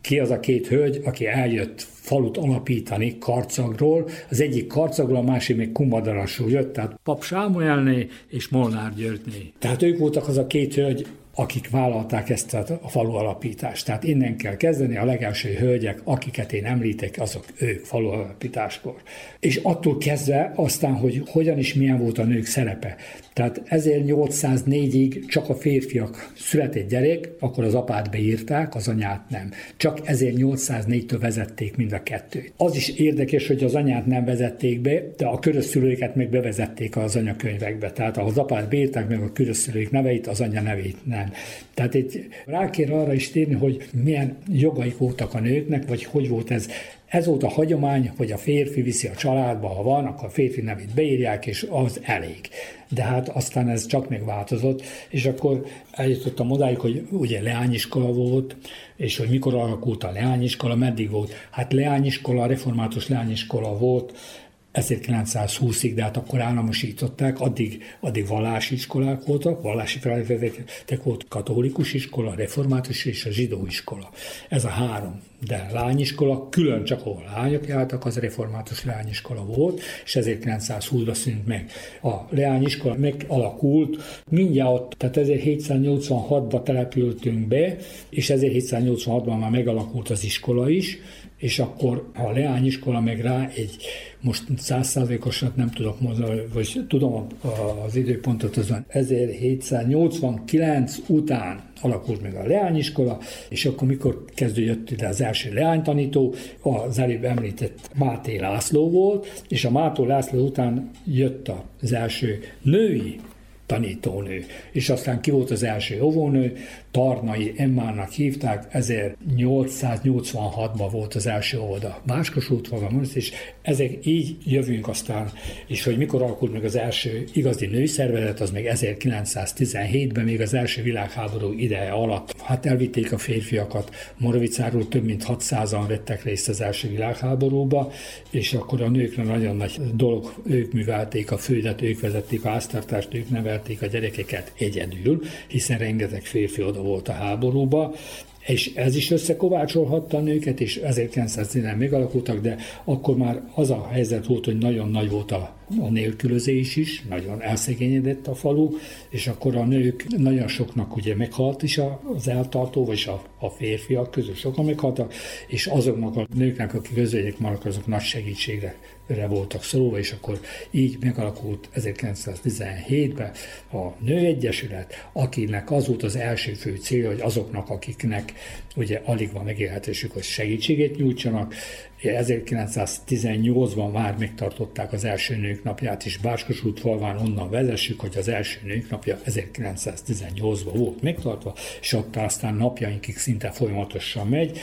Ki az a két hölgy, aki eljött falut alapítani Karcagról, az egyik Karcagról, a másik még Kumadarasról jött, tehát Pap Sámuelné és Molnár Györgyné. Tehát ők voltak az a két hölgy, akik vállalták ezt a falu alapítást. Tehát innen kell kezdeni, a legelső hölgyek, akiket én említek, azok ők falu alapításkor. És attól kezdve aztán, hogy hogyan is milyen volt a nők szerepe. Tehát 1804-ig csak a férfiak született gyerek, akkor az apát beírták, az anyát nem. Csak 1804-től vezették mind a kettőt. Az is érdekes, hogy az anyát nem vezették be, de a körösszülőket meg bevezették az anyakönyvekbe. Tehát az apát beírták meg a körösszülők neveit, az anya nevét nem. Tehát itt rá kér arra is térni, hogy milyen jogaik voltak a nőknek, vagy hogy volt ez ez volt a hagyomány, hogy a férfi viszi a családba, ha van, akkor a férfi nevét beírják, és az elég. De hát aztán ez csak megváltozott, és akkor eljutottam odáig, hogy ugye leányiskola volt, és hogy mikor alakult a leányiskola, meddig volt. Hát leányiskola, református leányiskola volt, 1920-ig, de hát akkor államosították, addig, addig vallási iskolák voltak, vallási feladatok volt katolikus iskola, református és a zsidó iskola. Ez a három. De lányiskola, külön csak ahol lányok jártak, az református lányiskola volt, és 1920-ra szűnt meg. A leányiskola megalakult, mindjárt ott, tehát 1786-ba települtünk be, és 1786-ban már megalakult az iskola is, és akkor a leányiskola meg rá egy, most százszázalékosat nem tudok mondani, vagy tudom az időpontot, az 1789 után alakult meg a leányiskola, és akkor mikor kezdődött ide az első leánytanító, az előbb említett Máté László volt, és a Mátó László után jött az első női tanítónő. És aztán ki volt az első óvónő, Tarnai Emmának hívták, 1886-ban volt az első óvoda. Máskos útfogalom, és ezek így jövünk aztán, és hogy mikor alakult meg az első igazi nőszervezet, az még 1917-ben, még az első világháború ideje alatt. Hát elvitték a férfiakat, Moravicáról több mint 600-an vettek részt az első világháborúba, és akkor a nőkre nagyon nagy dolog, ők művelték a földet, ők vezették a háztartást, ők nevelték a gyerekeket egyedül, hiszen rengeteg férfi oda volt a háborúba, és ez is összekovácsolhatta a nőket, és 1910-ben megalakultak, de akkor már az a helyzet volt, hogy nagyon nagy volt a, a nélkülözés is, nagyon elszegényedett a falu, és akkor a nők nagyon soknak ugye meghalt is az eltartó, vagy a, a férfiak közül sokan meghaltak, és azoknak a nőknek, akik közöljék maradnak, azok nagy segítségre voltak szólva, és akkor így megalakult 1917-ben a Nőegyesület, akinek az volt az első fő célja, hogy azoknak, akiknek ugye alig van megélhetésük, hogy segítséget nyújtsanak. 1918-ban már megtartották az első nők napját, és Báskos út falván onnan vezessük, hogy az első nők napja 1918-ban volt megtartva, és ott aztán napjainkig szinte folyamatosan megy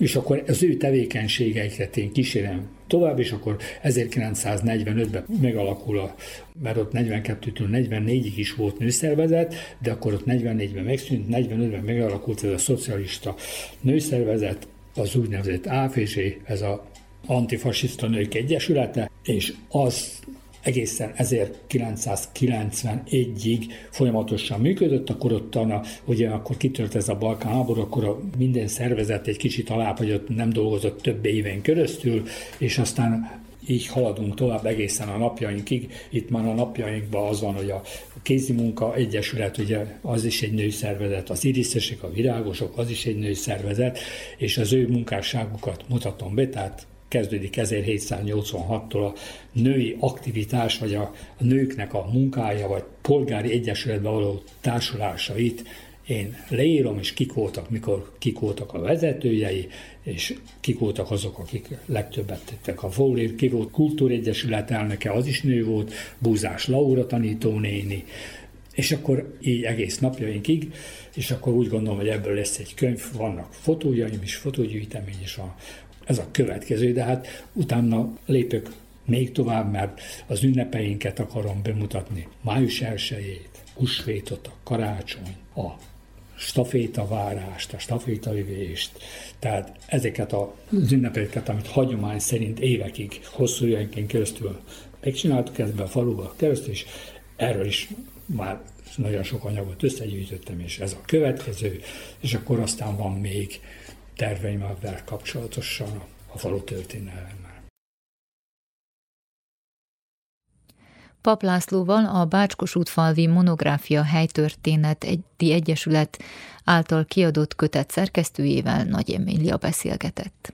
és akkor az ő tevékenységeiket én kísérem tovább, és akkor 1945-ben megalakul a, mert ott 42-től 44-ig is volt nőszervezet, de akkor ott 44-ben megszűnt, 45-ben megalakult ez a szocialista nőszervezet, az úgynevezett AFC, ez a antifasiszta nők egyesülete, és az egészen 1991-ig folyamatosan működött, akkor ott, a, ugye akkor kitört ez a Balkán háború, akkor a minden szervezet egy kicsit alábbhagyott, nem dolgozott több éven keresztül, és aztán így haladunk tovább egészen a napjainkig. Itt már a napjainkban az van, hogy a kézi munka egyesület, ugye az is egy női szervezet, az iriszesek, a virágosok, az is egy női szervezet, és az ő munkásságukat mutatom be, tehát kezdődik 1786-tól a női aktivitás, vagy a, a nőknek a munkája, vagy polgári egyesületben való társulásait én leírom, és kik voltak, mikor kik voltak a vezetőjei, és kik voltak azok, akik legtöbbet tettek a Fólér, ki volt Kultúregyesület elnöke, az is nő volt, Búzás Laura tanítónéni, és akkor így egész napjainkig, és akkor úgy gondolom, hogy ebből lesz egy könyv, vannak fotójaim is, fotógyűjtemény is van, ez a következő, de hát utána lépök még tovább, mert az ünnepeinket akarom bemutatni. Május 1-ét, húsvétot, a karácsony, a stafétavárást, a stafétaivést, tehát ezeket az ünnepeket, amit hagyomány szerint évekig, hosszú évenként keresztül megcsináltuk ebben a faluba keresztül, és erről is már nagyon sok anyagot összegyűjtöttem, és ez a következő, és akkor aztán van még terveim ezzel kapcsolatosan a falu történelemmel. Pap Lászlóval a Bácskos útfalvi monográfia helytörténet egyesület által kiadott kötet szerkesztőjével Nagy Emília beszélgetett.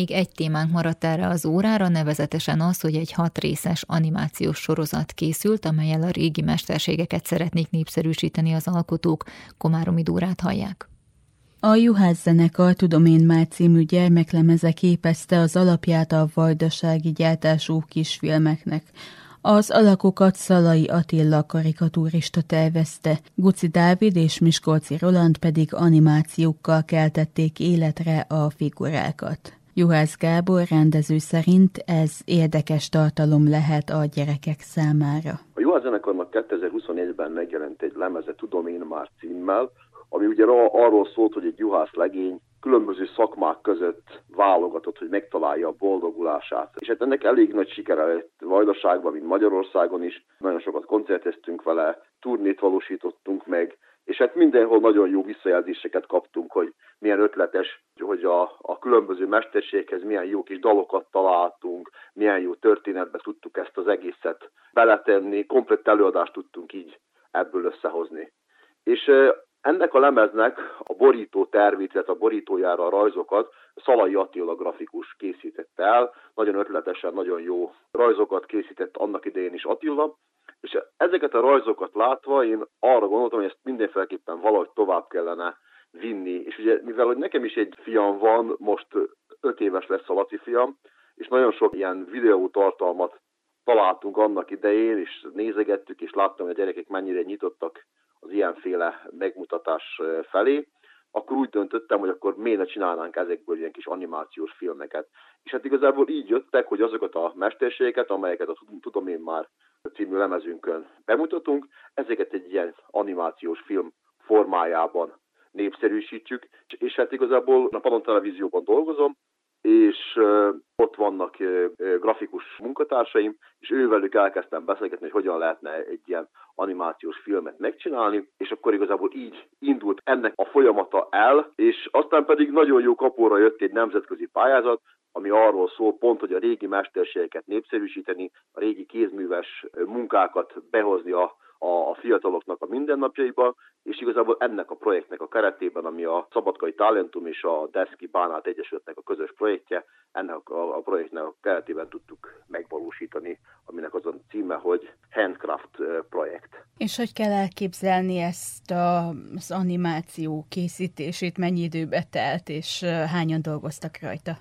Még egy témánk maradt erre az órára, nevezetesen az, hogy egy hat részes animációs sorozat készült, amelyel a régi mesterségeket szeretnék népszerűsíteni az alkotók. Komáromi Dórát hallják. A Juhász zenekar Tudom én már című gyermeklemeze képezte az alapját a vajdasági gyártású kisfilmeknek. Az alakokat Szalai Attila karikatúrista tervezte, Guci Dávid és Miskolci Roland pedig animációkkal keltették életre a figurákat. Juhász Gábor rendező szerint ez érdekes tartalom lehet a gyerekek számára. A Juhász zenekarnak 2021-ben megjelent egy lemeze Tudom én már címmel, ami ugye arról szólt, hogy egy juhász legény különböző szakmák között válogatott, hogy megtalálja a boldogulását. És hát ennek elég nagy sikere lett Vajdaságban, mint Magyarországon is. Nagyon sokat koncerteztünk vele, turnét valósítottunk meg, és hát mindenhol nagyon jó visszajelzéseket kaptunk, hogy milyen ötletes, hogy a, a különböző mesterséghez milyen jó kis dalokat találtunk, milyen jó történetbe tudtuk ezt az egészet beletenni, komplett előadást tudtunk így ebből összehozni. És ennek a lemeznek a borító tervét, a borítójára a rajzokat Szalai Attila grafikus készítette el. Nagyon ötletesen, nagyon jó rajzokat készített annak idején is Attila, és ezeket a rajzokat látva én arra gondoltam, hogy ezt mindenféleképpen valahogy tovább kellene vinni. És ugye, mivel hogy nekem is egy fiam van, most öt éves lesz a Laci fiam, és nagyon sok ilyen videótartalmat találtunk annak idején, és nézegettük, és láttam, hogy a gyerekek mennyire nyitottak az ilyenféle megmutatás felé, akkor úgy döntöttem, hogy akkor miért ne csinálnánk ezekből ilyen kis animációs filmeket. És hát igazából így jöttek, hogy azokat a mesterségeket, amelyeket a Tudom én már című lemezünkön bemutatunk, ezeket egy ilyen animációs film formájában népszerűsítjük, és hát igazából a Panon Televízióban dolgozom, és ott vannak grafikus munkatársaim, és ővelük elkezdtem beszélgetni, hogy hogyan lehetne egy ilyen animációs filmet megcsinálni, és akkor igazából így indult ennek a folyamata el, és aztán pedig nagyon jó kapóra jött egy nemzetközi pályázat, ami arról szól pont, hogy a régi mesterségeket népszerűsíteni, a régi kézműves munkákat behozni a a, fiataloknak a mindennapjaiba, és igazából ennek a projektnek a keretében, ami a Szabadkai Talentum és a Deszki Bánát Egyesületnek a közös projektje, ennek a, a projektnek a keretében tudtuk megvalósítani, aminek az a címe, hogy Handcraft projekt. És hogy kell elképzelni ezt a, az animáció készítését, mennyi időbe telt, és hányan dolgoztak rajta?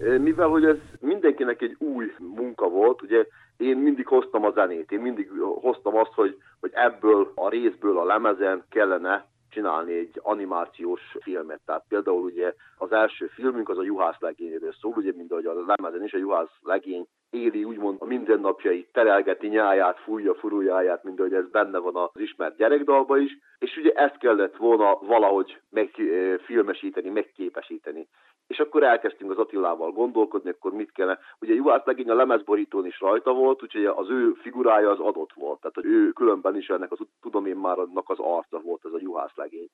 Mivel, hogy ez mindenkinek egy új munka volt, ugye én mindig hoztam a zenét, én mindig hoztam azt, hogy, hogy ebből a részből a lemezen kellene csinálni egy animációs filmet. Tehát például ugye az első filmünk az a juhász legényről szól, ugye mind ahogy a lemezen is a juhász legény éli úgymond a mindennapjait, terelgeti nyáját, fújja furuljáját, mint ahogy ez benne van az ismert gyerekdalba is, és ugye ezt kellett volna valahogy megfilmesíteni, megképesíteni. És akkor elkezdtünk az Attilával gondolkodni, akkor mit kellene. Ugye Juhász legény a lemezborítón is rajta volt, úgyhogy az ő figurája az adott volt. Tehát ő különben is ennek az tudom én már annak az arca volt ez a Juhász legény.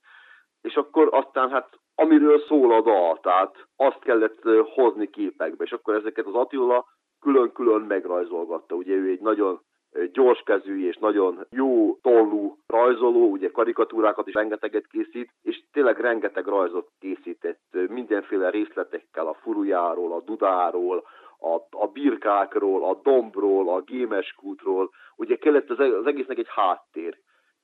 És akkor aztán hát amiről szól a dal, tehát azt kellett hozni képekbe, és akkor ezeket az Attila külön-külön megrajzolgatta. Ugye ő egy nagyon gyorskezű és nagyon jó tollú rajzoló, ugye karikatúrákat is rengeteget készít, és tényleg rengeteg rajzot készített mindenféle részletekkel a furujáról, a dudáról, a, a birkákról, a dombról, a gémeskútról, ugye kellett az, az egésznek egy háttér.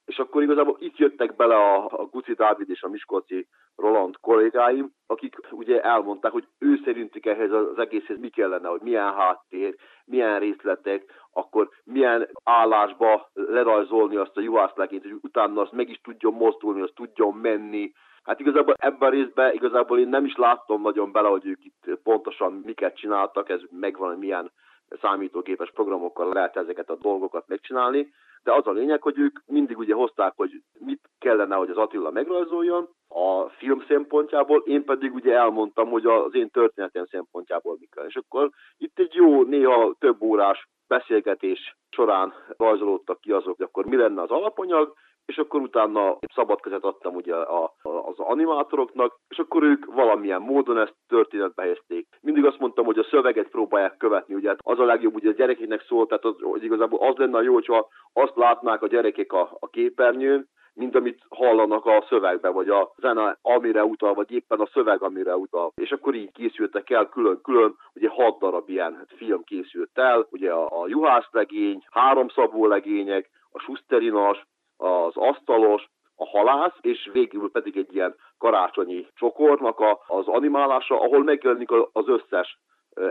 És akkor igazából itt jöttek bele a, a Guci Dávid és a Miskolci Roland kollégáim, akik ugye elmondták, hogy ő szerintük ehhez az egészhez mi kellene, hogy milyen háttér, milyen részletek, akkor milyen állásba lerajzolni azt a juhászlegényt, hogy utána azt meg is tudjon mozdulni, azt tudjon menni. Hát igazából ebben a részben igazából én nem is láttam nagyon bele, hogy ők itt pontosan miket csináltak, ez megvan, hogy milyen számítógépes programokkal lehet ezeket a dolgokat megcsinálni, de az a lényeg, hogy ők mindig ugye hozták, hogy mit kellene, hogy az Attila megrajzoljon a film szempontjából, én pedig ugye elmondtam, hogy az én történetem szempontjából mi kell. És akkor itt egy jó, néha több órás beszélgetés során rajzolódtak ki azok, hogy akkor mi lenne az alapanyag, és akkor utána szabad kezet adtam ugye a, a, az animátoroknak, és akkor ők valamilyen módon ezt történetbe helyezték. Mindig azt mondtam, hogy a szöveget próbálják követni, ugye hát az a legjobb, ugye a gyerekeknek szól, tehát az, hogy igazából az lenne jó, hogyha azt látnák a gyerekek a, a képernyőn, mint amit hallanak a szövegben, vagy a zene, amire utal, vagy éppen a szöveg, amire utal. És akkor így készültek el külön-külön, ugye hat darab ilyen film készült el, ugye a, a juhászlegény, háromszabó legények, a susterinas, az asztalos, a halász, és végül pedig egy ilyen karácsonyi csokornak a, az animálása, ahol megjelenik az összes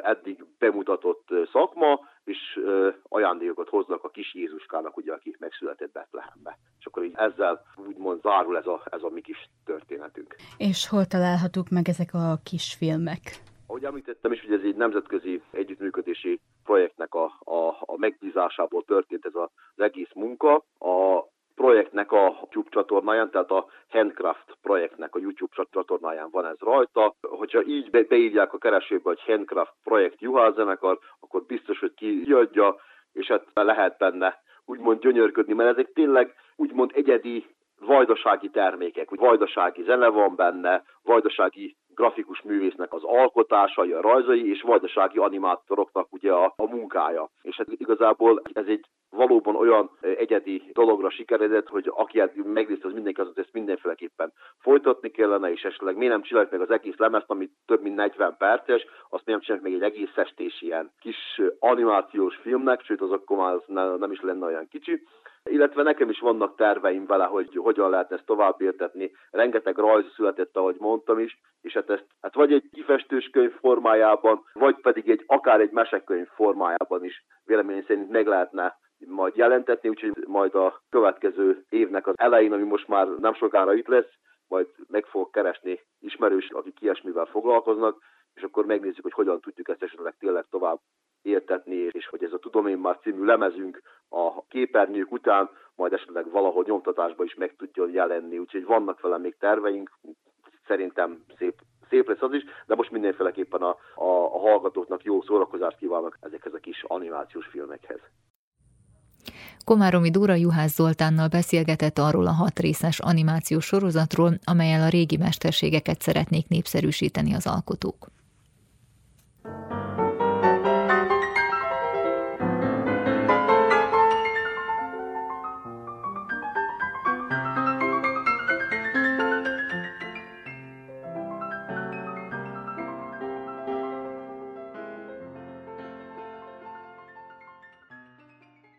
eddig bemutatott szakma, és ajándékokat hoznak a kis Jézuskának, ugye, aki megszületett Betlehembe. És akkor így ezzel úgymond zárul ez a, ez a mi kis történetünk. És hol találhatók meg ezek a kis filmek? Ahogy említettem is, hogy ez egy nemzetközi együttműködési projektnek a, a, a megbízásából történt ez az egész munka. A projektnek a YouTube csatornáján, tehát a Handcraft projektnek a YouTube csatornáján van ez rajta. Hogyha így be, beírják a keresőbe, hogy Handcraft projekt Juhász zenekar, akkor biztos, hogy kiadja, és hát lehet benne úgymond gyönyörködni, mert ezek tényleg úgymond egyedi vajdasági termékek, hogy vajdasági zene van benne, vajdasági grafikus művésznek az alkotásai, a rajzai, és vajdasági animátoroknak ugye a, a munkája. És hát igazából ez egy valóban olyan egyedi dologra sikeredett, hogy aki hát megnézte, az mindenki az ezt mindenféleképpen folytatni kellene, és esetleg miért nem csinálják meg az egész lemezt, ami több mint 40 perces, azt miért nem csinálják meg egy egész estés ilyen kis animációs filmnek, sőt az akkor már nem is lenne olyan kicsi, illetve nekem is vannak terveim vele, hogy hogyan lehet ezt tovább értetni. Rengeteg rajz született, ahogy mondtam is, és hát ezt hát vagy egy kifestős könyv formájában, vagy pedig egy akár egy mesekönyv formájában is véleményem szerint meg lehetne majd jelentetni, úgyhogy majd a következő évnek az elején, ami most már nem sokára itt lesz, majd meg fogok keresni ismerős, akik ilyesmivel foglalkoznak, és akkor megnézzük, hogy hogyan tudjuk ezt esetleg tényleg tovább értetni, és hogy ez a Tudom én már című lemezünk a képernyők után majd esetleg valahol nyomtatásba is meg tudjon jelenni, úgyhogy vannak vele még terveink, szerintem szép szép lesz az is, de most mindenféleképpen a, a, a hallgatóknak jó szórakozást kívánok ezekhez a kis animációs filmekhez. Komáromi Dóra Juhász Zoltánnal beszélgetett arról a hat részes animációs sorozatról, amelyel a régi mesterségeket szeretnék népszerűsíteni az alkotók.